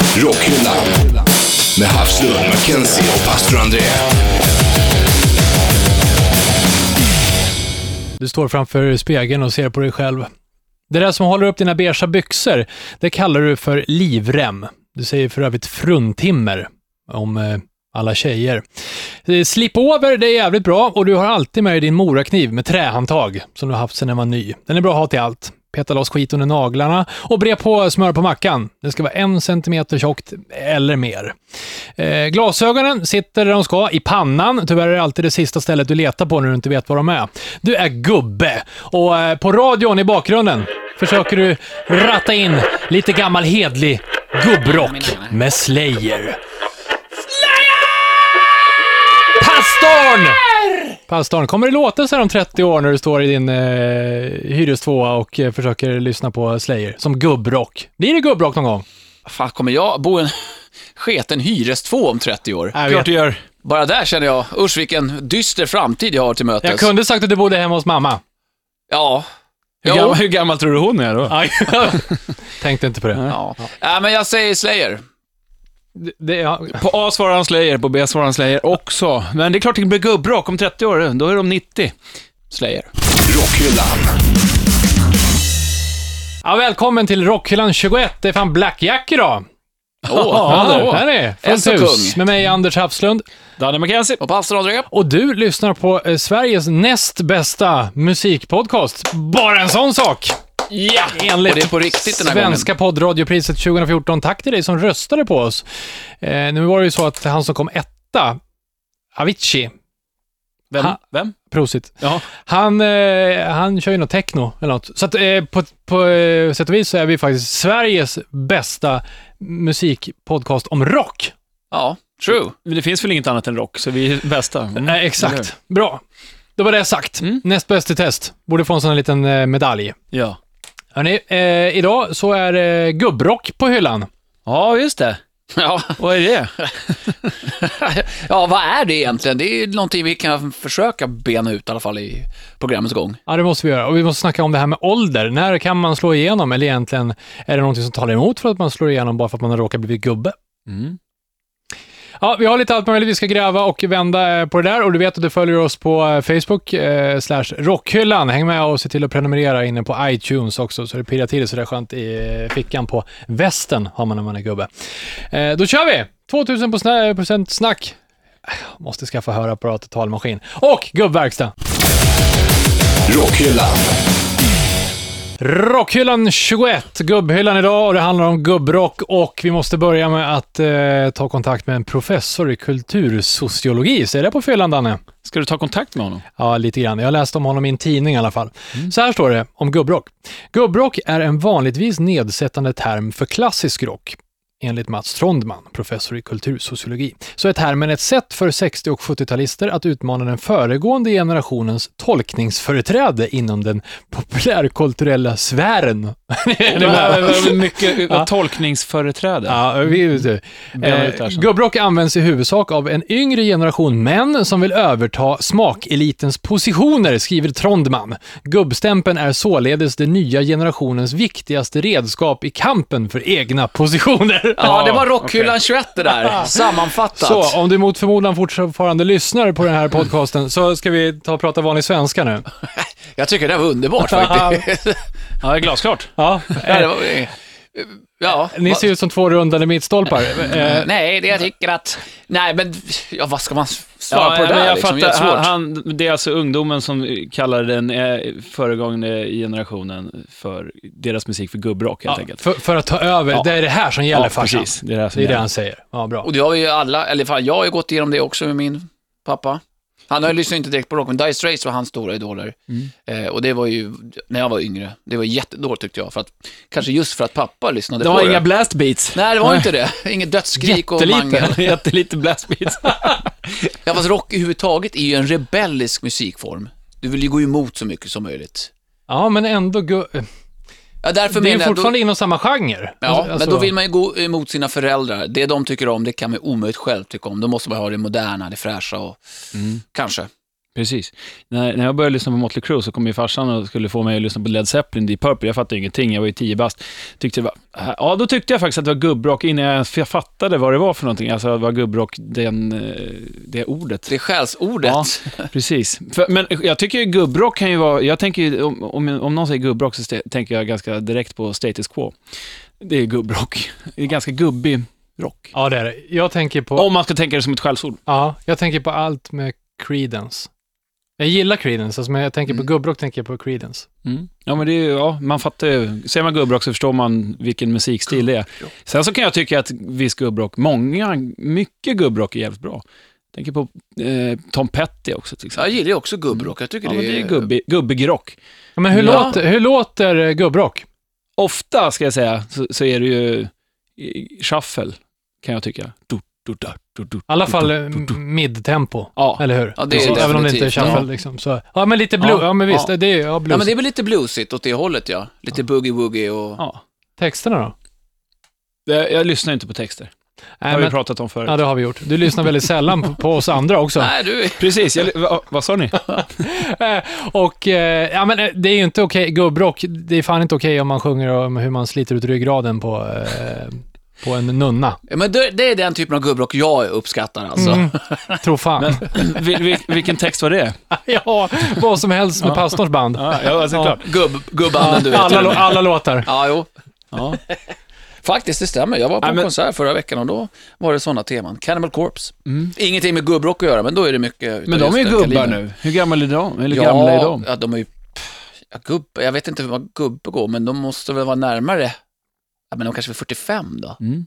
Rockhyllan med Havslund, Mackenzie och pastor André. Du står framför spegeln och ser på dig själv. Det där som håller upp dina beiga byxor, det kallar du för livrem. Du säger för övrigt fruntimmer om eh, alla tjejer. Eh, Slipover, det är jävligt bra och du har alltid med dig din morakniv med trähandtag som du har haft sedan den var ny. Den är bra att ha till allt. Peta loss skit under naglarna och bre på smör på mackan. Det ska vara en centimeter tjockt eller mer. Eh, glasögonen sitter där de ska, i pannan. Tyvärr är det alltid det sista stället du letar på när du inte vet var de är. Du är gubbe och eh, på radion i bakgrunden försöker du ratta in lite gammal hedlig gubbrock med Slayer. Pastorn! Pastorn, kommer det låta så här om 30 år när du står i din eh, hyrestvåa och eh, försöker lyssna på Slayer? Som gubbrock. Blir det gubbrock någon gång? Fan, kommer jag bo i en sketen hyrestvå om 30 år? Jag, Klart vet. du gör. Bara där känner jag, usch vilken dyster framtid jag har till mötes. jag kunde sagt att du bodde hemma hos mamma. Ja. Hur, gammal, hur gammal tror du hon är då? Tänkte inte på det. Ja. ja, men jag säger Slayer. Det, det, ja. På A svarar han Slayer, på B svarar han Slayer också. Men det är klart det blir gubbrock om 30 år, då är de 90. Slayer. Rockhyllan. ja, välkommen till Rockhyllan 21. Det är fan Black Jack idag. Åh, Ja, hallå. här är fullt hus. Med mig, Anders Hafslund. Danne McKenzie. Och pastor André. Och du lyssnar på eh, Sveriges näst bästa musikpodcast. Bara en sån sak! Ja! Enligt Och det är på riktigt den här Svenska poddradiopriset 2014. Tack till dig som röstade på oss. Eh, nu var det ju så att han som kom etta, Avicii, Vem? Ha- Vem? prosit, Ja. han, eh, han kör ju något techno eller något. Så att, eh, på, på eh, sätt och vis så är vi faktiskt Sveriges bästa musikpodcast om rock. Ja, true. Men det finns väl inget annat än rock, så vi är bästa. Mm. Nej, exakt. Bra. Då var det sagt. Mm. Näst bäst i test. Borde få en sån här liten eh, medalj. Ja. Hörrni, eh, idag så är det gubbrock på hyllan. Ja, just det. Ja. Vad är det? ja, vad är det egentligen? Det är någonting vi kan försöka bena ut i alla fall i programmets gång. Ja, det måste vi göra. Och vi måste snacka om det här med ålder. När kan man slå igenom? Eller egentligen, är det någonting som talar emot för att man slår igenom bara för att man har råkat bli gubbe? Mm. Ja, vi har lite allt möjligt vi ska gräva och vända eh, på det där och du vet att du följer oss på eh, Facebook eh, slash rockhyllan. Häng med och se till att prenumerera inne på iTunes också så det pirrar till så det är skönt i eh, fickan på västen har man när man är gubbe. Eh, då kör vi! 2000 på sna- procent snack. Måste skaffa hörapparat och talmaskin. Och gubbverkstad. Rockhyllan. Rockhyllan 21, gubbhyllan idag och det handlar om gubbrock och vi måste börja med att eh, ta kontakt med en professor i kultursociologi. Säger det på fyllan, Danne? Ska du ta kontakt med honom? Ja, lite grann. Jag har läst om honom i en tidning i alla fall. Så här står det om gubbrock. Gubbrock är en vanligtvis nedsättande term för klassisk rock. Enligt Mats Trondman, professor i kultursociologi, så är termen ett sätt för 60 och 70-talister att utmana den föregående generationens tolkningsföreträde inom den populärkulturella sfären. Är ni med? Mycket Ja. tolkningsföreträde. Ja, vi, det här eh, gubbrock används i huvudsak av en yngre generation män som vill överta smakelitens positioner, skriver Trondman. Gubbstämpeln är således den nya generationens viktigaste redskap i kampen för egna positioner. Ja, det var Rockhyllan 21 det där, sammanfattat. Så, om du mot förmodan fortfarande lyssnar på den här podcasten så ska vi ta och prata vanlig svenska nu. Jag tycker det var underbart faktiskt. Ja, det är glasklart. Ja, ja, ja, ni ser ut som två rundade mittstolpar. Eh, Nej, det jag tycker att... Nej, men ja, vad ska man svara på det där? jag liksom? fattar, han, han, det är alltså ungdomen som kallar den eh, föregående generationen för deras musik för gubbrock helt ja, enkelt. för, för att ta över, Ja. det är det här som gäller Ja, farsan. precis. Det är det här som Det är det han säger. Ja, bra. Och det har vi ju alla, eller fan, jag har ju gått igenom det också med min pappa. Han har lyssnat inte direkt på rock, men Dire Straits var hans stora idoler. Mm. Eh, och det var ju, när jag var yngre, det var jättedåligt tyckte jag. För att, kanske just för att pappa lyssnade Det på var det. inga blast beats. Nej, det var inte det. Inget dödsskrik och mangel. Jättelite, jättelite blast beats. Ja, fast rock överhuvudtaget är ju en rebellisk musikform. Du vill ju gå emot så mycket som möjligt. Ja, men ändå... Gu- Ja, därför det är ju menar jag, fortfarande då, inom samma genre. ja, Alltså- men då vill man ju gå emot sina föräldrar. Det de tycker om, det kan man omöjligt själv tycka om. Då måste man ha det moderna, det fräscha och Mm. kanske. Precis. När, när jag började lyssna på Motley Crue så kom ju farsan och skulle få mig att lyssna på Led Zeppelin, Deep Purple. Jag fattade ingenting, jag var ju tio bast. Tyckte det var, ja, då tyckte jag faktiskt att det var gubbrock innan jag, jag fattade vad det var för någonting. Alltså, det var gubbrock, den, eh, det ordet. Det är skällsordet. Ja, precis. För, men jag tycker ju gubbrock kan ju vara, jag tänker ju, om, om, om någon säger gubbrock så st- tänker jag ganska direkt på status quo. Det är gubbrock. Det är ganska gubbig rock. Ja, det är det. Jag tänker på, Om man ska tänka det som ett skällsord. ja, jag tänker på allt med Creedence. Jag gillar Creedence, alltså, men jag tänker på Mm. gubbrock tänker jag på Creedence. Mm. Ja, men det är ju, ja, man fattar ju. Ser man gubbrock så förstår man vilken musikstil det är. Sen så kan jag tycka att viss gubbrock, många, mycket gubbrock är jävligt bra. Jag tänker på eh, Tom Petty också till Jag exempel. gillar ju också gubbrock. Jag tycker Ja, men det, det är gubbig, gubbig rock. Ja, men hur, Ja. låter, hur låter eh, gubbrock? Ofta, ska jag säga, så, så är det ju shuffle, kan jag tycka. Du, du, du, i alla fall midtempo, Ja, eller hur? Ja, det är Så, Även om det inte är shuffle ja. liksom. Så, ja, men lite blues. Ja, Ja, men visst, ja. det är ja, blues. Ja, men det är väl lite bluesigt åt det hållet, ja. Lite boogie-woogie och... ja. Texterna då? Det- Jag lyssnar inte på texter. Det Nej, har vi pratat om förut. ja, det har vi gjort. Du lyssnar väldigt sällan på, på oss andra också. Nej, du... Precis, jag, va, vad sa ni? Och, eh, ja men det är ju inte okej, gubbrock, det är fan inte okej om man sjunger om hur man sliter ut ryggraden på, eh, på en nunna. Ja, men det, det är den typen av gubbrock jag uppskattar alltså. Mm, tro fan. Vil, vil, vilken text var det? ja, vad som helst med pastorns band. Ja, ja Ja. Gubb, gubbanden, du vet. Alla, alla låtar. Ja, jo. Ja. Faktiskt, det stämmer. Jag var på en men- konsert förra veckan och då var det sådana teman. Cannibal Corpse. Mm. Ingenting med gubbrock att göra, men då är det mycket Men de är ju gubbar nu. Hur gamla är de? Eller Ja, gamla är de? ja, de är ju... Ja, gubb, jag vet inte vad gubbe går, men de måste väl vara närmare... Ja, men de kanske är 45 då? Mm.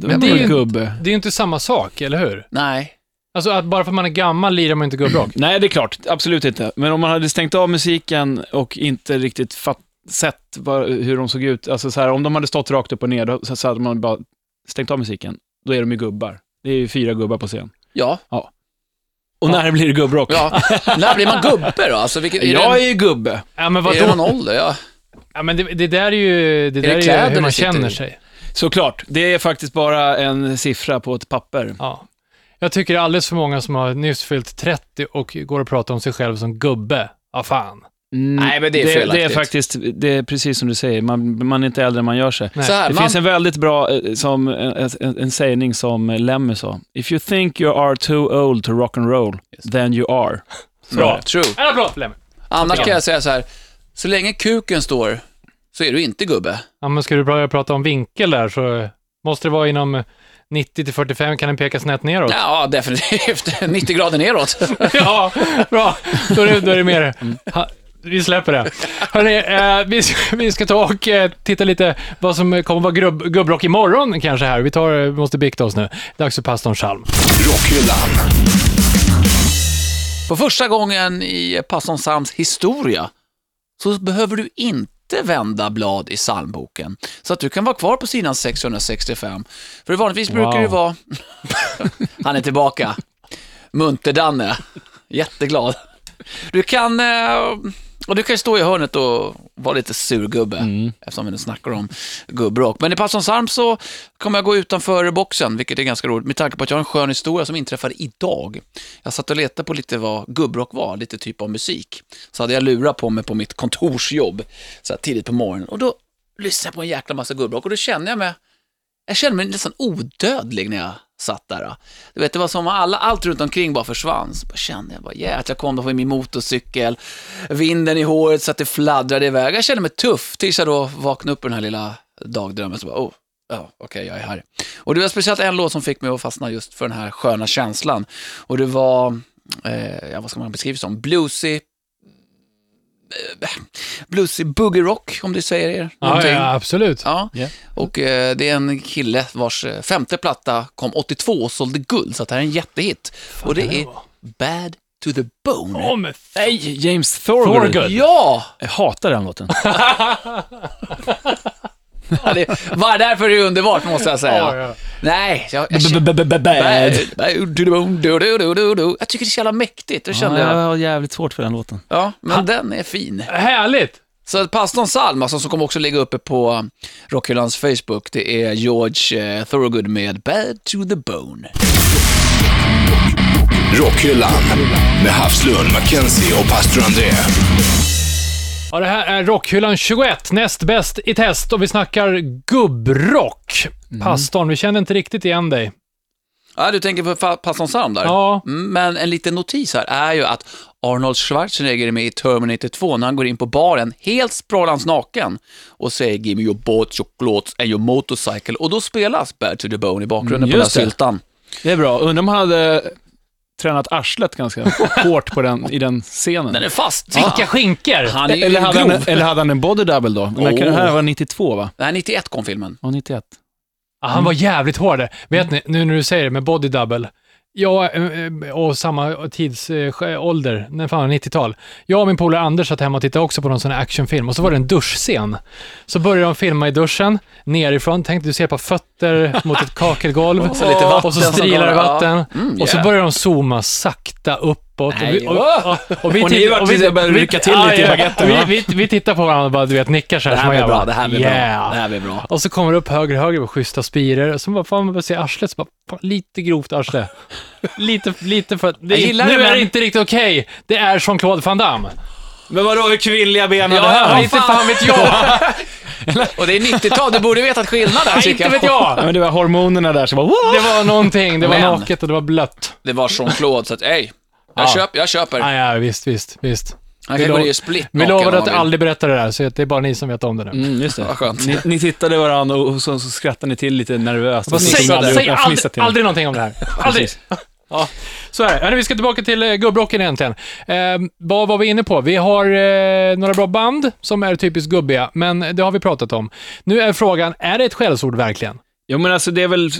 De Men är det är ju- gubbe. Det är ju inte samma sak, eller hur? Nej. Alltså att bara för att man är gammal lirar man inte gubbrock. Nej, det är klart. Absolut inte. Men om man hade stängt av musiken och inte riktigt fatt, sett vad, hur de såg ut, alltså så här, om de hade stått rakt upp och ner, då, så, så hade man bara stängt av musiken. Då är de ju gubbar. Det är ju fyra gubbar på scen. Ja. Och när blir det gubbrock? ja. När blir man gubbe då? Alltså, vilket, är Jag det, är ju gubbe. Ja, men är det någon vadå? ålder? Ja. Ja, men det, det där är ju, det det där är kläder ju hur det man känner sig. Såklart. Det är faktiskt bara en siffra på ett papper. Ja. Jag tycker det är alldeles för många som har nyss fyllt 30 och går och pratar om sig själv som gubbe. Ja, fan. Mm, Nej, men det är det, det är felaktigt. faktiskt, det är precis som du säger, man, man är inte äldre än man gör sig. Så här, Det man, finns en väldigt bra, eh, som, en, en, en sägning som Lemmy sa. If you think you are too old to rock and roll, then you are. bra, true. En applåd för Lemmy. Annars kan jag säga så här, så länge kuken står så är du inte gubbe. Ja, men ska du börja prata om vinkel där så måste det vara inom 90 till 45, kan den peka snett neråt? Ja, definitivt. 90 grader neråt. ja, bra. Då är det, då är det mer. Ha, vi släpper det. Hörrni, eh, vi, ska, vi ska ta och eh, titta lite vad som kommer vara grubb, gubbrock imorgon kanske här. Vi tar, vi måste bikta oss nu. Dags för pastorn Chalm. Rockhyllan. För första gången i Passon Psalms historia så behöver du inte vända blad i psalmboken. Så att du kan vara kvar på sidan 665. För vanligtvis brukar det Wow. vara... Han är tillbaka. Munter-Danne. Jätteglad. Du kan... eh, Och du kan ju stå i hörnet och vara lite surgubbe, Mm. eftersom vi nu snackar om gubbrock. Men i Passon Psalm så kommer jag gå utanför boxen, vilket är ganska roligt, med tanke på att jag har en skön historia som inträffade idag. Jag satt och letade på lite vad gubbrock var, lite typ av musik. Så hade jag lurat på mig på mitt kontorsjobb, så här tidigt på morgonen. Och då lyssnade jag på en jäkla massa gubbrock och då kände jag mig, jag kände mig nästan odödlig när jag satt där. Du vet, det var som att alla, allt runt omkring bara försvann. Så bara kände jag bara, yeah, att jag kom då på min motorcykel, vinden i håret så att det fladdrade iväg. Jag kände mig tuff tills jag då vaknade upp ur den här lilla dagdrömmen. Så bara, oh, ja, okej, jag är här. Och det var speciellt en låt som fick mig att fastna just för den här sköna känslan. Och det var, eh, ja, vad ska man beskriva det som, bluesy, eh, bluesy boogie rock, om det säger er Ja, någonting. ja, absolut. Ja, Ja. och eh, det är en kille vars eh, femte platta kom 82 och sålde guld, så det här är en jättehit. och det det är vara? Bad to the Bone. Åh, men f- Nej, James Thorgood. Thorgood. Ja! Jag hatar den låten. ja det var därför det är underbart, måste jag säga. Ja, ja. Nej, jag, jag, känner- Bad. Bad, bad to the bone, du, du, du, du, du. jag tycker det är så jävla mäktigt, det kände Ja, jag jag. har jävligt svårt för den låten. Ja, men den är fin. Härligt! Så att pastorn Salm, alltså, som kommer också ligga uppe på Rockhyllans Facebook, det är George eh, Thorogood med Bad to the Bone. Rockhyllan med Havslund, Mackenzie och pastor André. Ja, det här är Rockhyllan 21, näst bäst i test och vi snackar gubbrock. Pastorn, vi känner inte riktigt igen dig. Ja, du tänker på pastorn Sam där? Ja. Mm, Men en liten notis här är ju att Arnold Schwarzenegger är med i Terminator 2 när han går in på baren helt språlans naken och säger “Give me your boat, your clothes and your motorcycle” och då spelas Bad to the Bone i bakgrunden Mm, på den här syltan. Det är bra. Undrar om han hade tränat arslet ganska hårt på den, i den scenen. Den är fast. Vilka skinkor! Han är ju eller, hade grov. han, eller hade han en body double då? Men Oh. Det här var 92 va? Nej, 91 kom filmen. Ja, 91. Ja, han var jävligt hård. Vet ni, nu när du säger det med body double. Jag, eh, eh, och samma tidsålder, när fan 90-tal. Jag och min polare Anders satt hemma och tittade också på någon sån här actionfilm och så var det en duschscen. Så började de filma i duschen, nerifrån, tänkte du ser på fötter mot ett kakelgolv. Så lite vatten och så strilar det ja. vatten. Mm, och så yeah. börjar de zooma sakta uppåt. Nej, och vi, och, och, och vi Och ni vart började rycka till lite i baguetten, vi, vi, vi tittar på varandra och bara, du vet, nickar så här. Det här blir bra, det här blir yeah. bra. Det här blir bra. Och så kommer det upp högre och högre med schyssta spiror. Och så bara, fan man börjar se arslet, så bara, fan, lite grovt arsle. lite, lite för... Det är, nu det, är men- det inte riktigt okej. Det är Jean-Claude Van Damme. Men vadå, hur kvinnliga ben hade Ja, han? ja, inte fan vet jag. Och det är 90-tal, du borde vetat skillnaden Nej, inte vet Ja, jag. men det var hormonerna där som var... Det var någonting. Det var naket och det var blött. Det var Jean-Claude, så att, ey, jag, Ja. köp, jag köper. Ja, ja, visst, visst, visst. Han Vi kan gå lov- ner i split Vi lovade att aldrig berätta det där, så det är bara ni som vet om det nu. Mm, just det. Vad skönt. Ni, ni tittade varandra och så, så skrattade ni till lite nervöst. Vad säg aldrig säg aldrig, till. aldrig någonting om det här. Aldrig. Ja, så är det. Vi ska tillbaka till eh, gubbrocken egentligen. Eh, vad var vi inne på? Vi har eh, några bra band som är typiskt gubbiga, men det har vi pratat om. Nu är frågan, är det ett skällsord verkligen? Jo, men alltså det är väl...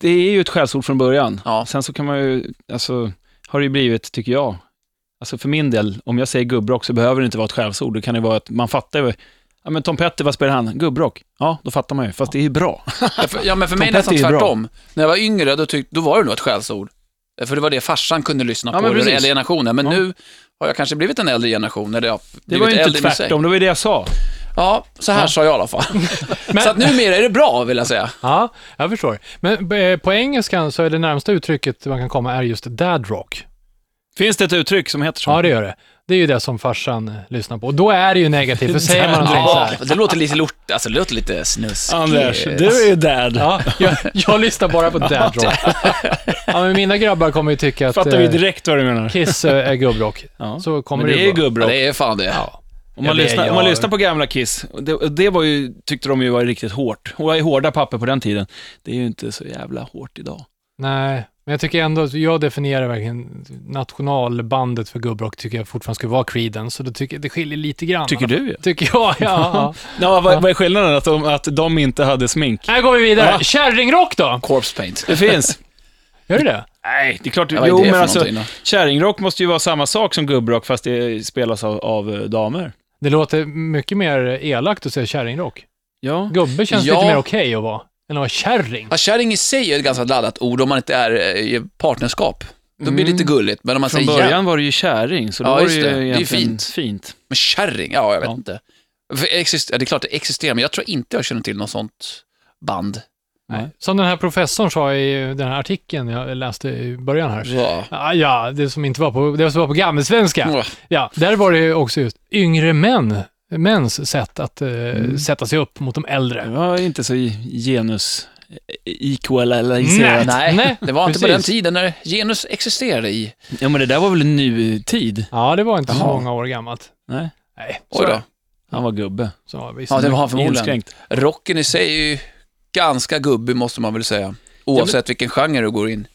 Det är ju ett skällsord från början. Ja. Sen så kan man ju... Alltså, har det ju blivit, tycker jag. Alltså för min del, om jag säger gubbrock så behöver det inte vara ett skällsord. Det kan ju vara att man fattar ju. Ja, men Tom Petty, vad spelar han? Gubbrock. Ja, då fattar man ju. Fast det är ju bra. Ja, för, ja, men för mig Tom nästan Petty är bra. tvärtom. När jag var yngre, då, tyck, då var det nog ett skällsord. För det var det farsan kunde lyssna Ja, på, den äldre generationen. Men Ja. nu har jag kanske blivit en äldre generation. Eller jag Det var ju inte tvärtom, det var ju det jag sa. Ja, så här sa jag i alla fall. Men- Så att numera är det bra, vill jag säga. Ja, jag förstår. Men eh, på engelskan så är det närmsta uttrycket man kan komma är just dad rock. Finns det ett uttryck som heter så? Ja, det gör det. Det är ju det som farsan eh, lyssnar på. Och då är det ju negativt, för säger man någonting så här. det låter lite lort, alltså det låter lite snuskigt. Anders, du är ju dad. Ja, jag, jag lyssnar bara på dad rock. Ja, men mina grabbar kommer ju tycka att Fattar vi eh, direkt vad du menar. Kiss är gubbrock. Ja. Så kommer Men det är ju vara. Ja, gubbrock. det är fan det. Ja. Om Ja, man, det är lyssnar, om man jag. lyssnar på gamla Kiss, och det, det var ju, tyckte de ju var riktigt hårt. Och ju hårda papper på den tiden. Det är ju inte så jävla hårt idag. Nej, men jag tycker ändå, jag definierar verkligen nationalbandet för gubbrock tycker jag fortfarande ska vara Creedence, så då tycker jag det skiljer lite grann. Tycker du ju? Tycker jag, ja. ja. Ja, vad, vad är skillnaden? Att de, att de inte hade smink? Här går vi vidare. Ja. Kärringrock då? Corpse paint. Det finns. Gör det det? Nej, det är klart. Ja, jo, det men alltså, kärringrock måste ju vara samma sak som gubbrock, fast det spelas av, av eh, damer. Det låter mycket mer elakt att säga kärringrock. Ja. Gubbe känns Ja. lite mer okej att vara, än att vara kärring. Ja, kärring i sig är ett ganska laddat ord om man inte är eh, i partnerskap. Då blir det lite gulligt, men om man Från säger början var det ju kärring, så då Ja, var det ju det. Det är fint. fint. Men kärring, ja, jag vet Ja. inte. För exist- ja, det är klart det existerar, men jag tror inte jag känner till något sånt band. Nej. Som den här professorn sa i den här artikeln jag läste i början här. Så. Ja, ja det som inte var på, det som var på gammelsvenska. Åh, Ja, där var det ju också just yngre män, mäns sätt att eh, Mm. sätta sig upp mot de Det äldre. var inte så genus equaliserat. Nej, Nej, det var inte på den tiden när genus existerade i... Ja, men det där var väl nutid? Ja, det var inte så Jaha. många år gammalt. Nej, Nej, så, Oj då. han var gubbe. så visst. Ja, det var han förmodligen. Inskränkt. Rocken i sig är ju ganska gubbig, måste man väl säga. Oavsett vilken genre du går in.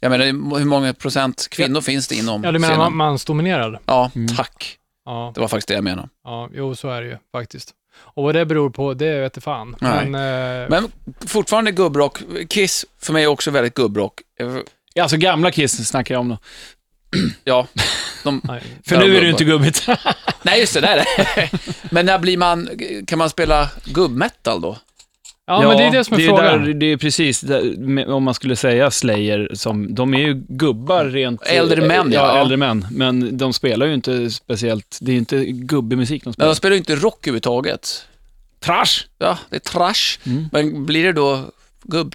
Jag menar, hur många procent kvinnor finns det inom Ja, du menar scenen? man, mansdominerad? Ja, Mm. tack. Ja, Det var faktiskt det jag menade. ja, jo, så är det ju faktiskt. Och vad det beror på, det vet jag fan. Nej. Men, eh, Men fortfarande gubbrock. Kiss för mig är också väldigt gubbrock. Ja, alltså gamla Kiss snackar jag om då. Ja, de. För Ja, nu är det ju inte gubbigt. nej just det, det är det. Men när blir man, kan man spela gubbmetal då? Ja, men det är det som är det frågan. Där, det är precis, där, om man skulle säga Slayer, som, de är ju gubbar rent... Äldre män, ja. ja. äldre män. Men de spelar ju inte speciellt, det är ju inte gubbig musik de Men spelar. de spelar ju inte rock överhuvudtaget. Trash! Ja, det är trash. Mm. Men blir det då gubb,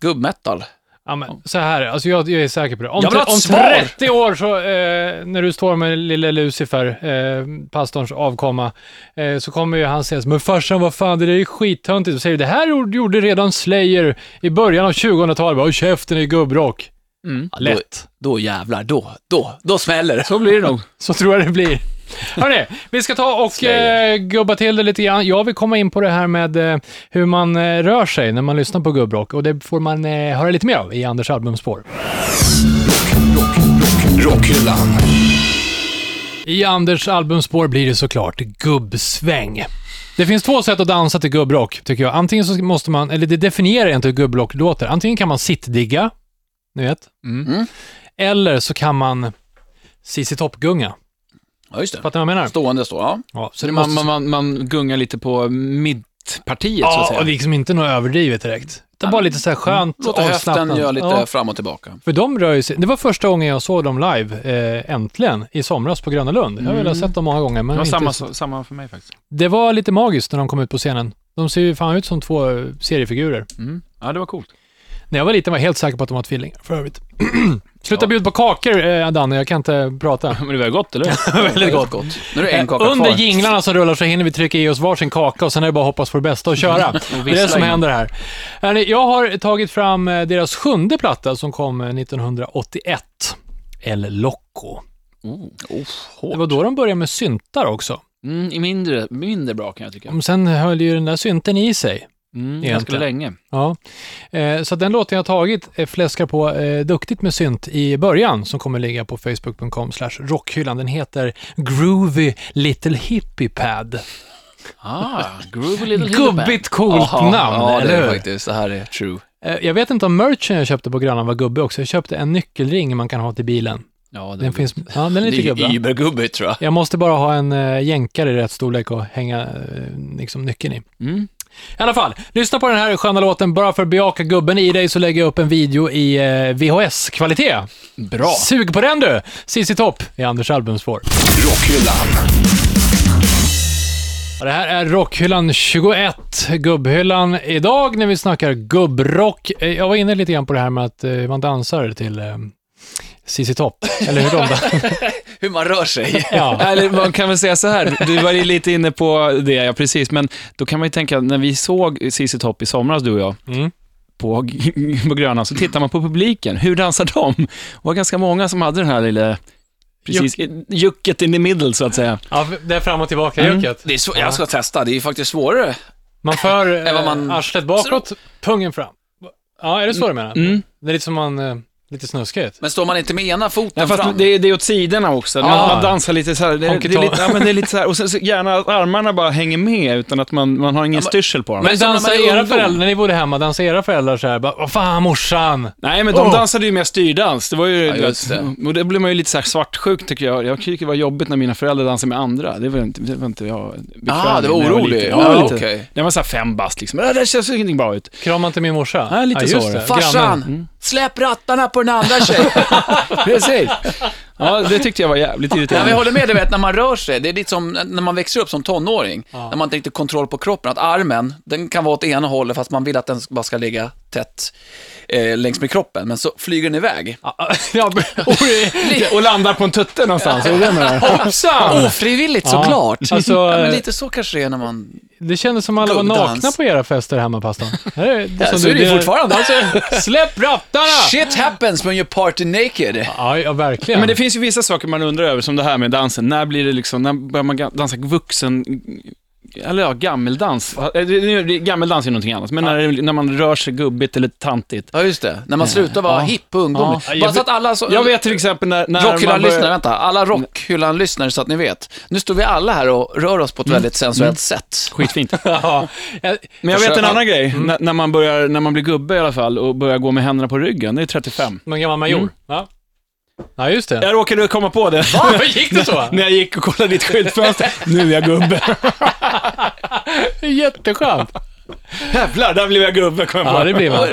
gubbmetal? Ja, men, så här, alltså jag, jag är säker på det. Om, Jag vill ha ett om svar! 30 år, så, eh, när du står med lille Lucifer, eh, pastorns avkomma, eh, så kommer ju han säga men farsan, vad fan, det där är skittöntigt. Och säger, det här gjorde- redan Slayer i början av 2000-talet. Bara, "Håll käften i gubbrock. Mm. Ja, lätt. Då, då jävlar, då, då, då smäller det. Så blir det nog. Så tror jag det blir. Hörrni, vi ska ta och eh, gubba till det lite grann. Jag vill komma in på det här med eh, hur man eh, rör sig när man lyssnar på gubbrock och det får man eh, höra lite mer av i Anders albumspår. Rockhyllan. I Anders albumspår blir det såklart gubbsväng. Det finns två sätt att dansa till gubbrock, tycker jag. Antingen så måste man, eller det definierar inte hur gubbrock låter. Antingen kan man sittdigga, ni vet. Mm. Eller så kan man CC Topp-gunga. Ja, just det. Fattar ni vad jag menar? Stående står, ja. Ja, så det Man, måste... man, man, gungar lite på mittpartiet, så att Ja, säga. och liksom inte något överdrivet direkt. Utan bara lite så här skönt Låter höften göra lite Ja, fram och tillbaka. för de rör ju sig. Det var första gången jag såg dem live, eh, äntligen, i somras på Gröna Lund. Jag har väl sett dem många gånger, men det var samma, samma för mig faktiskt. Det var lite magiskt när de kom ut på scenen. De ser ju fan ut som två seriefigurer. Mm. Ja, det var coolt. När jag var liten var jag helt säker på att de var tvillingar, för övrigt. Sluta bjuda på kakor, eh, Danne. Jag kan inte prata. Men det var gott, eller Väldigt gott. gott. Nu är det en kaka Under kvar. jinglarna som rullar så hinner vi trycka i oss varsin kaka och sen är det bara att hoppas på det bästa och köra. det är det som in. händer här. Hörrni, Jag har tagit fram eh, deras sjunde platta som kom eh, 1981. El Loco. Oh. Det var då de började med syntar också. Mm, i mindre, mindre bra kan jag tycka. Men Sen höll ju den där synten i sig. Mm, ganska länge. Ja. Eh, så den låten jag har tagit eh, fläskar på eh, duktigt med synt i början som kommer ligga på facebook.com rockhyllan. Den heter Groovy Little Hippie Pad. Ah, Groovy Little Gubbigt coolt Jaha, namn, Ja, det eller är hur? faktiskt. Det här är true. Eh, jag vet inte om merchen jag köpte på Grönan var gubbig också. Jag köpte en nyckelring man kan ha till bilen. Ja, Den var finns, ja, den är lite gubbig. tror jag. Jag måste bara ha en uh, jänkare i rätt storlek och hänga eh, liksom nyckeln i. Mm. I alla fall, lyssna på den här sköna låten. Bara för att bejaka gubben i dig så lägger jag upp en video i eh, VHS-kvalitet. Bra. Sug på den du! Sissi Topp i Anders albumspår. Rockhyllan. Det här är Rockhyllan 21, gubbhyllan. Idag när vi snackar gubbrock. eh, Jag var inne lite grann på det här med att eh, man dansar till Sissi Topp. Eller hur de. Hur man rör sig. Ja. Eller man kan väl säga så här, du var ju lite inne på det, ja precis, men då kan man ju tänka, när vi såg CC Topp i somras, du och jag, Mm. på, på Grönan, så tittar man på publiken. Hur dansar de? Och det var ganska många som hade den här lilla, precis, jucket in the middle så att säga. ja, det är fram och tillbaka Mm. jucket. Det är svår, jag ska testa, det är faktiskt svårare. Man för vad eh, man- arslet bakåt, pungen fram. Ja, är det så du menar? Mm. Det är lite som man, eh, lite snuskigt. Men står man inte med ena foten Ja, fast fram? det, är- det är åt sidorna också. Man, Ah. man dansar lite så här. Det, det, Honky är lite, ja, men det är lite så här. Och sen så gärna att armarna bara hänger med utan att man, man har ingen men- styrsel på dem. Men dansar är era ungdom. föräldrar, när ni bodde hemma, dansar era föräldrar så här, bara, vad fan morsan? Nej, men de Oh. dansade ju mer styrdans. Det var ju, Ja, just vet, och det blir man ju lite så här svartsjuk tycker jag. Jag tycker det var jobbigt när mina föräldrar dansade med andra. Det var inte, det var inte jag bekväm Ah, det var orolig. Ja, Ja, okej. Det var så här fem bast liksom. Det känns ingenting bra ut. Krama inte min morsa? Ja, lite så det. det. Farsan, Grannen. släpp rattarna på den andra tjejen. Precis. Ja, det tyckte jag var jävligt Ja, irriterande. men jag håller med, du vet när man rör sig. Det är lite som när man växer upp som tonåring. När man inte riktigt kontroll på kroppen. Att armen, den kan vara åt ena hållet fast man vill att den bara ska ligga tätt eh, längs med kroppen. Men så flyger den iväg. Ja, Och landar på en tutte någonstans. Är det det med det? hoppsan! Ofrivilligt Ja, såklart. alltså, ja, men lite så kanske det är när man... Det kändes som alla var nakna på era fester hemma, pastorn. Här är- Ja, så är det ju fortfarande. Alltså, släpp rattarna! Shit happens when you party naked. Ja, ja, verkligen. Men det finns ju vissa saker man undrar över, som det här med dansen. När blir det liksom, när börjar man dansa vuxen, eller ja, gammeldans. Det- Gammeldans är någonting annat, men när, när man rör sig gubbigt eller tantigt. Ja, just det. När man slutar vara Ja. hipp och ungdomlig. Bara så vet- att alla... Så, Jag vet till exempel när, när man Rockhyllan-lyssnare, börjar... vänta. Alla Rockhyllan-lyssnare så att ni vet. Nu står vi alla här och rör oss på ett väldigt sensuellt sätt. Skitfint. Ja, Men jag vet en annan grej, när, när, man börjar, när man blir gubbe i alla fall och börjar gå med händerna på ryggen, det är 35. någon gammal major. Mm. Ja. Ja, just det. Jag råkade komma på det. Va? Gick det så? när jag gick och kollade ditt skyltfönster. Nu är jag gubbe. Jätteskönt. Jävlar, där blev jag gubbe, kom jag på. Ja, det blir man.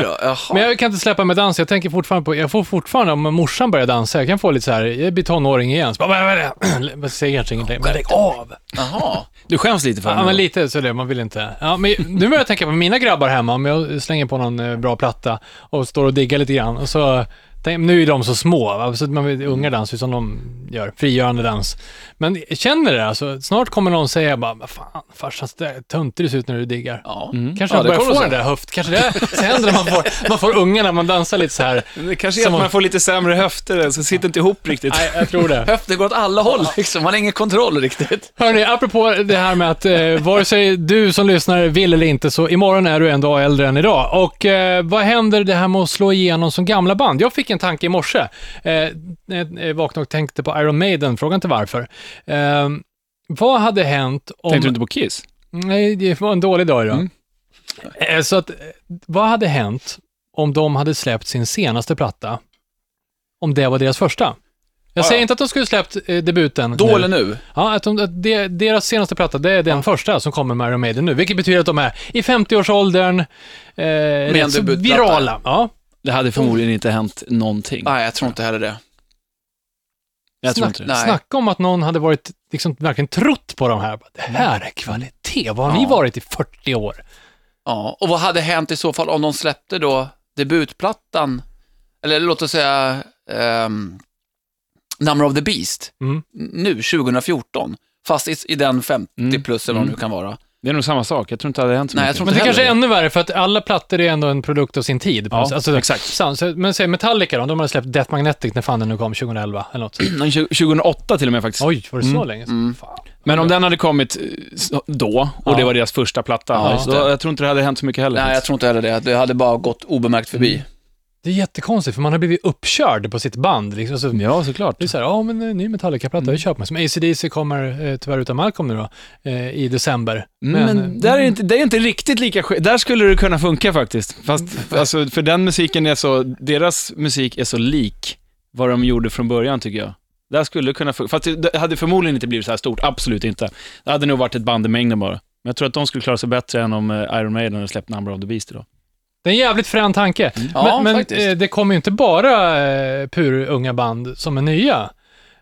Men jag kan inte släppa med dans. Jag tänker fortfarande på, jag får fortfarande, om morsan börjar dansa, jag kan få lite så här, jag blir tonåring igen. Så bara, vad säger kanske ingenting, men lägg av! Jaha. Du skäms lite för Ja, men lite så det, man vill inte. Ja, men nu börjar jag tänka på mina grabbar hemma, om jag slänger på någon eh, bra platta och står och diggar lite grann. Och så, nu är de så små, va? så man vet, unga dansar som de gör, frigörande dans. Men känner det alltså, snart kommer någon säga bara, vad fan, farsan, så där töntig du ser ut när du diggar. Ja. Kanske Ja, man börjar få den där höft, kanske det händer när man får, man får unga när man dansar lite så här. Det kanske är att man får lite sämre höfter, så sitter inte ihop riktigt. Nej, jag tror det. Höften går åt alla håll liksom, man har ingen kontroll riktigt. Hörni, apropå det här med att eh, vare sig du som lyssnar vill eller inte, så imorgon är du en dag äldre än idag. Och eh, vad händer det här med att slå igenom som gamla band? Jag fick en tanke i morse. Eh, när jag vaknade och tänkte på Iron Maiden, fråga inte varför. Eh, vad hade hänt om... Tänkte du inte på Kiss? Nej, det var en dålig dag idag. Mm. Eh, Så att, eh, vad hade hänt om de hade släppt sin senaste platta, om det var deras första? Jag Ja, säger ja. inte att de skulle släppt eh, debuten Då nu. eller nu? Ja, att, de, att de, deras senaste platta, det är den första som kommer med Iron Maiden nu, vilket betyder att de är i 50-årsåldern, eh, virala. Ja, Det hade förmodligen inte hänt någonting. Nej, jag tror inte heller det. Jag tror snack, inte det. Nej. snacka om att någon hade varit, liksom verkligen trott på de här. Det här är kvalitet, vad har ni Ja. varit i 40 år? Ja, och vad hade hänt i så fall om de släppte då debutplattan, eller låt oss säga um, Number of the Beast, Mm. nu 2014, fast i, i den 50 Mm. plus eller vad det Mm. nu kan vara. Det är nog samma sak. Jag tror inte det hade hänt så Nej, jag mycket. tror Men inte det kanske är heller ännu värre, för att alla plattor är ändå en produkt av sin tid. på Ja, något sätt. alltså, exakt. sant. Så- Men säg Metallica då, de hade släppt Death Magnetic när fan den nu kom, 2011 eller något. Men 2008 till och med faktiskt. Oj, var det så Mm. länge sedan? Mm. Fan. Men om den hade kommit eh, s- då, och Ja. det var deras första platta, Ja, just då, det. jag tror inte det hade hänt så mycket heller. Nej, jag faktiskt. tror inte heller det. Det hade bara gått obemärkt förbi. Det är jättekonstigt, för man har blivit uppkörd på sitt band. Liksom. Så Ja, såklart. det är så här, ja men en ny Metallica-platta, det köper man. Som ACDC kommer eh, tyvärr utan Malcolm nu då, eh, i december. Men, men där är inte, det är inte riktigt lika Där skulle det kunna funka faktiskt. Fast alltså, för den musiken är så, deras musik är så lik vad de gjorde från början tycker jag. Där skulle det kunna funka. Fast det- det hade förmodligen inte blivit så här stort, absolut inte. Det hade nog varit ett band i mängden bara. Men jag tror att de skulle klara sig bättre än om eh, Iron Maiden hade släppt Number of the Beast idag. Det är en jävligt frän tanke. Ja, men eh, det kommer ju inte bara eh, pur unga band som är nya.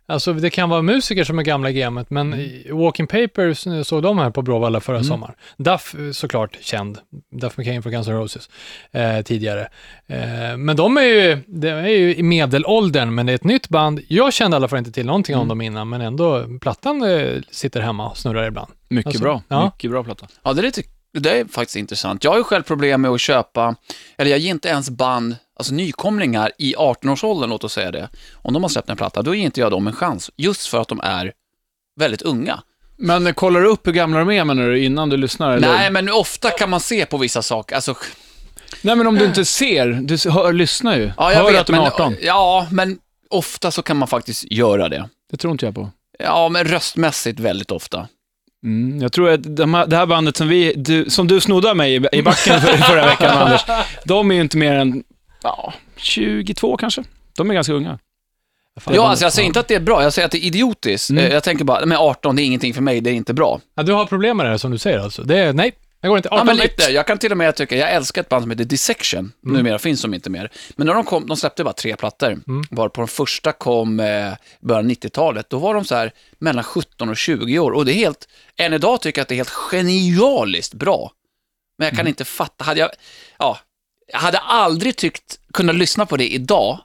Alltså det kan vara musiker som är gamla i gamet, men mm. Walking Papers eh, såg de här på Bråvalla förra Mm. sommaren. Duff eh, såklart känd, Duff McKain från Guns N' Roses eh, tidigare. Eh, men de är ju, de är ju i medelåldern, men det är ett nytt band. Jag kände i alla fall inte till någonting Mm. om dem innan, men ändå, plattan eh, sitter hemma och snurrar ibland. Mycket Alltså, bra. ja. Mycket bra platta. Ja, det är, lite, det är faktiskt intressant. Jag har ju själv problem med att köpa, eller jag ger inte ens band, alltså nykomlingar i 18-årsåldern, låt oss säga det. Om de har släppt en platta, då ger inte jag dem en chans, just för att de är väldigt unga. Men kollar du upp hur gamla de är menar du, innan du lyssnar? Eller? Nej, men ofta kan man se på vissa saker. Alltså, Nej, men om du inte ser, du hör, lyssnar ju. ja, hör vet, att de är men, 18. Ja, men ofta så kan man faktiskt göra det. Det tror inte jag på. Ja, men röstmässigt väldigt ofta. Mm, jag tror att de här, det här bandet som, vi, du, som du snodde av mig i, i backen för, förra veckan, Anders, de är ju inte mer än ja, 22 kanske. De är ganska unga. Fan, Ja, alltså jag säger inte att det är bra, jag säger att det är idiotiskt. Mm. Eh, Jag tänker bara, men 18, det är ingenting för mig, det är inte bra. Ja, du har problem med det här, som du säger alltså. Det är, nej, det går inte. 18, Ja, men lite. Jag kan till och med tycka, jag älskar ett band som heter Dissection. Mm. Numera finns de inte mer. Men när de kom, de släppte bara tre plattor. Mm. Var på den första kom eh, början av 90-talet. Då var de så här mellan 17 och 20 år. Och det är helt, än idag tycker jag att det är helt genialiskt bra. Men jag kan Mm. inte fatta, hade jag, ja, jag hade aldrig tyckt, kunna lyssna på det idag,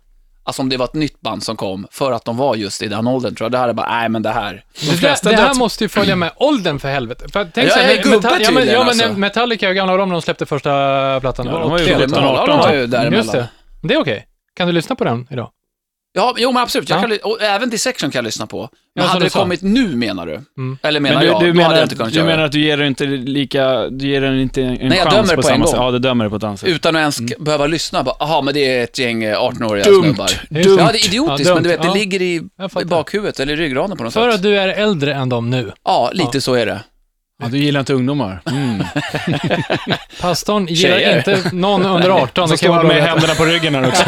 alltså om det var ett nytt band som kom, för att de var just i den åldern tror jag. Det här är bara, nej men det här. Det, det, det här måste ju följa med åldern för helvete. För, tänk Ja, så här, jag är gubbe ja, men, ja, men alltså. Metallica, hur gamla var de när de släppte första plattan? Ja, de var ju 80, 17, eller? 18 de var ju däremellan. Just det. Det är okej. Kan du lyssna på den idag? Ja, jo men absolut. Jag Ja. kan, ly- och även Dissection kan jag lyssna på. Men Ja, som hade du det sa. kommit nu menar du? Mm. Eller menar Men du, jag? du, Då menar, hade jag att, inte kunnat du göra menar det. att du ger den inte lika, du ger den inte en Nej, jag chans dömer på på en samma gång. sätt? Ja, du dömer det på ett annat sätt. Utan att ens behöva lyssna. Bara, Aha, men det är ett gäng eh, 18-åriga Dumt. snubbar. Dumt. Ja, det är idiotiskt, Ja, men du vet, det Ja. ligger i, Jag i fattar. bakhuvudet eller i ryggraden på något För sätt. att du är äldre än dem nu. Ja, lite så är det. Ja, du gillar inte ungdomar. Mm. Pastorn gillar Tjejer. inte någon under 18. Så står kan han vara med händerna på ryggen här också.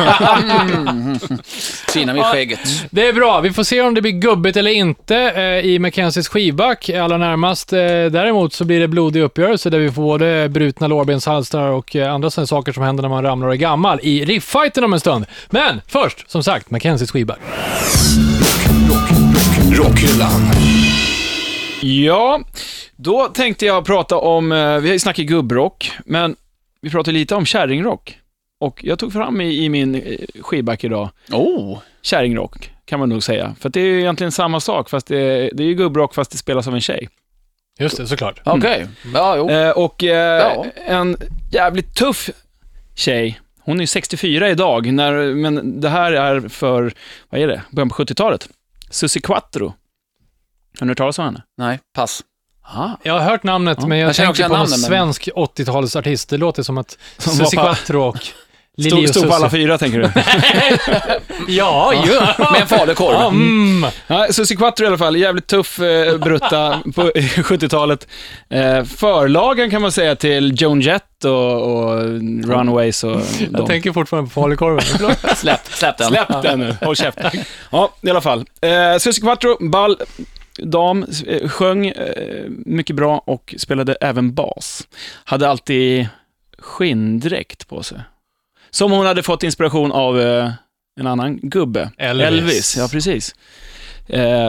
Fina med skägget. det är bra. Vi får se om det blir gubbigt eller inte eh, i Mackenzies skivback allra närmast. Eh, däremot så blir det blodig uppgörelse där vi får både brutna lårbenshalsar och eh, andra sådana saker som händer när man ramlar och är gammal i rifffighten om en stund. Men först, som sagt, Mackenzies skivback. Rockhyllan. Ja, då tänkte jag prata om, eh, vi har ju snackat gubbrock, men vi pratar lite om kärringrock. Och jag tog fram i, i min eh, skivback idag, Oh, kärringrock, kan man nog säga. För det är ju egentligen samma sak, fast det, det är ju gubbrock fast det spelas av en tjej. Just det, såklart. okej. Ja, jo. Eh, och eh, Ja. en jävligt tuff tjej, hon är 64 idag, när, men det här är för, vad är det, början på 70-talet. Susie Quattro. Har ni hört talas om henne? Nej, pass. Ah. Jag har hört namnet, men jag, Jag känner tänker på någon namnen, men- svensk 80-talsartist. Det låter som att Susie Quattro och Lili Stod, och stod på alla fyra, tänker du? Ja, ja. Med en falukorv. Ja, mm. Ja, Susie Quattro i alla fall, jävligt tuff eh, brutta på 70-talet. Eh, förlagen kan man säga till Joan Jett och, och Runaways och Jag de. tänker fortfarande på falukorven. Släpp, släpp den. Släpp den nu, håll käften. Ja, i alla fall. Eh, Susie Quattro, ball dam, eh, sjöng eh, mycket bra och spelade även bas. Hade alltid skinndräkt på sig. Som hon hade fått inspiration av eh, en annan gubbe. Elvis. ja precis.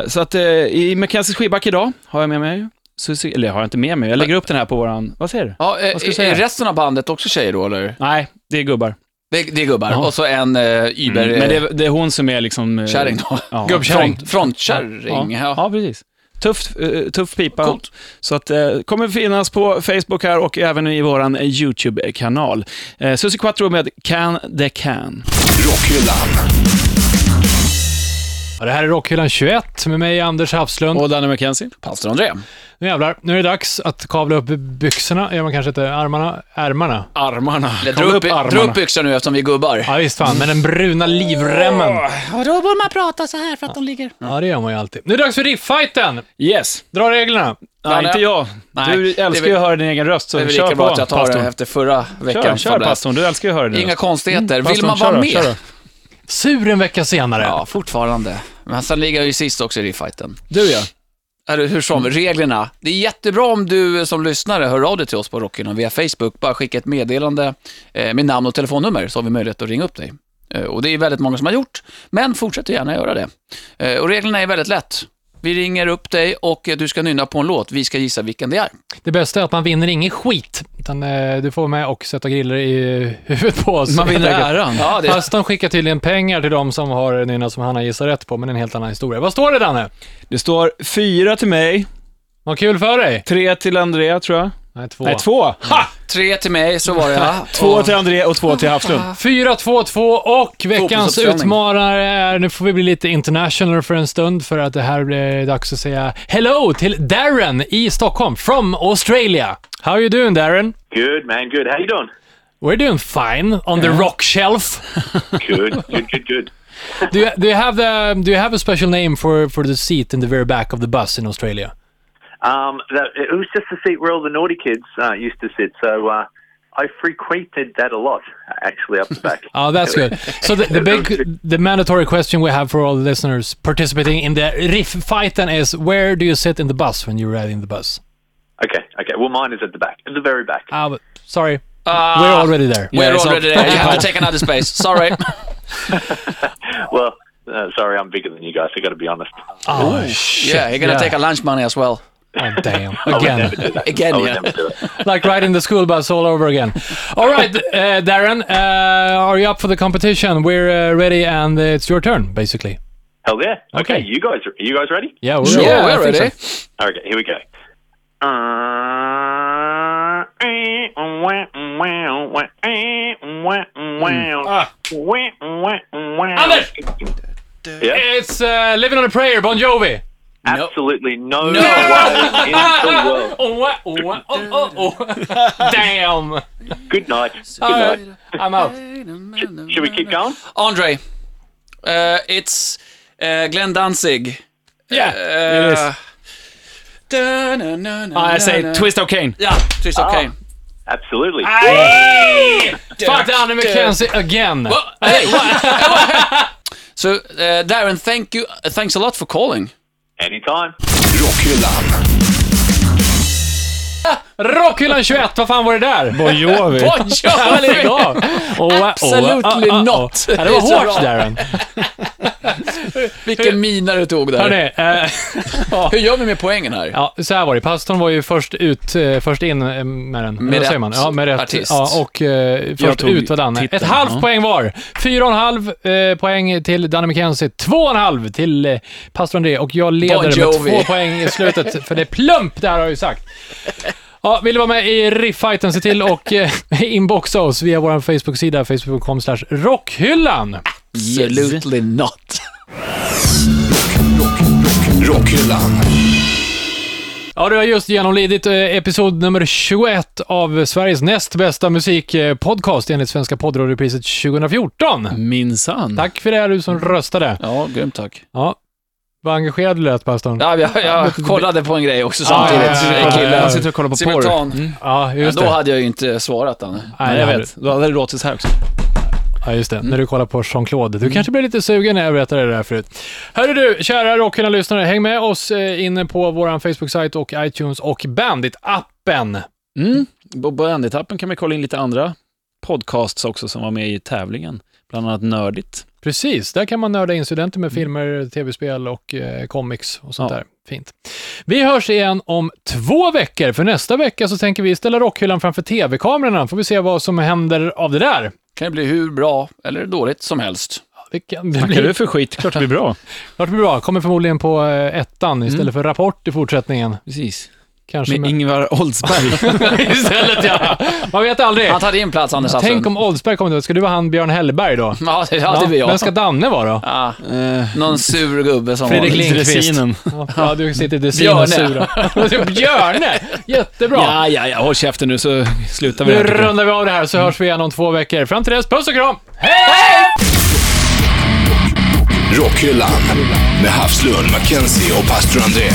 Så att i Mackenzies skivback idag har jag med mig, Susie, eller har jag inte med mig, jag lägger upp den här på våran, vad säger du? Ja, Vad ska du säga? är resten av bandet också tjejer då, eller? Nej, det är gubbar. Det, det är gubbar. Ja. Och så en uh, Uber... Mm, men det är, det är hon som är liksom... eh, Kärring då. Ja, Gubbkärring. Front, frontkärring. Ja, Ja. ja, precis. Tuff, eh, tuff pipa. Coolt. Så att, eh, kommer finnas på Facebook här och även i våran eh, YouTube-kanal. Eh, Susie Quattro med Can the Can. Rockhyllan. Ja, det här är Rockhyllan 21 med mig, Anders Hafslund. Och Danny McKenzie. Pastor André. Nu jävlar, nu är det dags att kavla upp byxorna. Gör man kanske inte armarna? Ärmarna? Armarna. Dra Kavla upp, dra upp byxor nu eftersom vi är gubbar. Ja, visst fan. Med den bruna livremmen. Ja, då borde man prata så här för att de ligger... Ja, det gör man ju alltid. Nu är det dags för rifffighten! Yes. Dra reglerna. Nej, nej. inte jag. Nej, du det är älskar ju att höra din egen röst, så Det är väl kör lika bra på, att jag tar pastorn. det efter förra Kör, veckan. kör pastorn. Du älskar ju att höra din Inga röst. konstigheter. Vill Pastorn, man kör vara då, med? kör då. Sur en vecka senare. Ja, fortfarande. Men sen ligger jag ju sist också i rifffighten. Du ja. Eller hur som, Mm. reglerna. Det är jättebra om du som lyssnare hör av dig till oss på Rockin via Facebook. Bara skicka ett meddelande eh, med namn och telefonnummer så har vi möjlighet att ringa upp dig. Eh, och det är väldigt många som har gjort, men fortsätt gärna göra det. Eh, och reglerna är väldigt lätt. Vi ringer upp dig och du ska nynna på en låt. Vi ska gissa vilken det är. Det bästa är att man vinner ingen skit. Utan eh, du får med och sätta griller i huvudet på oss. Man vinner äran. Ja, det Pastorn skickar tydligen pengar till de som har nynna som han har gissat rätt på, men en helt annan historia. Vad står det Danne? Det står fyra till mig, Vad kul för dig! tre till Andrea tror jag. Nej, två. Nej, två. Ha! Tre till mig, så var det ja. Två till Andrea och två till Hafslund. 4, 2, 2 och veckans Fotbollsuppställning. utmanare är, nu får vi bli lite international för en stund för att det här blir dags att säga hello till Darren i Stockholm, from Australia. How are you doing Darren? Good, man. Good. How you doing? We're doing fine on the rock shelf. Good, good, good, good. Do you, do you have the do you have a special name for, for the seat in the very back of the bus in Australia? Um, that, it was just the seat where all the naughty kids uh, used to sit, so uh, I frequented that a lot, actually, up the back. Oh, that's good. So the, the big, the mandatory question we have for all the listeners participating in the riff fighten is: Where do you sit in the bus when you're riding the bus? Okay, okay. Well, mine is at the back, at the very back. Ah, but sorry, Ah, we're already there. We're Yeah, already there. You have to take another space. Sorry. Well, uh, sorry, I'm bigger than you guys. I got to be honest. Oh shit! Yeah, you're gonna Yeah. take a lunch money as well. Oh, damn! Again, never do that. Again, yeah. never do it. like riding the school bus all over again. All right, uh, Darren, uh, are you up for the competition? We're uh, ready, and uh, it's your turn, basically. Hell yeah. Okay, Okay. you guys, are you guys ready? Yeah, we're Sure, ready. we're I think ready. so. Okay, here we go. Ah. Anders! Yeah, It's uh, "Living on a Prayer," Bon Jovi. Absolutely no, No. way in the world. Oh, what? oh, oh, oh, oh. Damn! Good night. Good All night. right, I'm out. Should we keep going? Andre, uh, it's uh, Glenn Danzig. Yeah, Uh, it is. Ja, jag säger Twist of Cain. Ja, Twist of Cain. Absolutely. Fuck Danny McKenzie again. Well, hey, so, uh, Darren, thank you. Uh, thanks a lot for calling. Anytime. Rockhyllan 21, vad fan var det där? Bon Jovi. Bon Jovi! Oh, Absolutely oh, oh, not. Ja, det var Det hårt. Darren. Vilken mina du tog där. Hörni, eh, Hur gör vi med poängen här? ja, så här var det. Pastorn var ju först ut, eh, först in eh, med den. Med rätt man? Ja, med rätt. artist. Ja, och eh, först tog ut var Danne. titeln, Ett halvt ja. poäng var. Fyra och en halv eh, poäng till Danne McKenzie. Två och en halv till eh, pastor André. Och jag leder Bon med två poäng i slutet, för det är plump där har jag ju sagt. Ja, vill du vara med i rifffighten, se till och eh, inboxa oss via vår Facebook-sida, facebook.com slash rockhyllan. Absolutely not. Rockhyllan. Ja, du har just genomlidit eh, episod nummer 21 av Sveriges näst bästa musikpodcast enligt Svenska poddradiopriset 2014. Minsann. Tack för det, du som röstade. Ja, grymt tack. Ja. Vad engagerad du lät, pastorn. Ja, jag, jag kollade på en grej också samtidigt. ja, ja, ja, ja. Jag sitter och kollar på porr. Simultan. Ja, Ja, just då det. hade jag ju inte svarat, Danne. Nej, jag vet. Då hade det låtit så här också. Ja, just det. När du kollar på Jean-Claude. Du kanske blir lite sugen när jag berättade det där förut. Hörru du, kära Rockhyllan-lyssnare, häng med oss eh, inne på vår Facebook-sajt och iTunes och Bandit-appen. Mm. På Bandit-appen kan man kolla in lite andra podcasts också som var med i tävlingen. Bland annat Nördigt. Precis, där kan man nörda in studenter med filmer, tv-spel och eh, comics och sånt Ja. där. Fint. Vi hörs igen om två veckor, för nästa vecka så tänker vi ställa Rockhyllan framför tv-kamerorna. Får vi se vad som händer av det där. Kan ju bli hur bra eller dåligt som helst. Det kan det blir, du för skit? Klart det blir bra. klart det blir bra. Kommer förmodligen på eh, ettan istället för Rapport i fortsättningen. Precis. Kanske Med Ingvar Oldsberg. Istället ja. Man vet aldrig. Han tar din plats, Anders Tänk Hasslund. om Oldsberg kommer då. Ska du vara han Björn Hellberg då? Ja, det hade vi jag. Vem ska Danne vara då? Ja, Eh, någon sur gubbe som Fredrik. Lindqvist. Dressinen. Ja, du sitter i dressin och Björne. sura. Björne! Jättebra. Ja, ja, ja. Håll käften nu så slutar vi Nu rundar vi av det här så hörs vi igen om två veckor. Fram till dess, puss och kram! Rockhyllan med Havslund, Mackenzie och pastor André.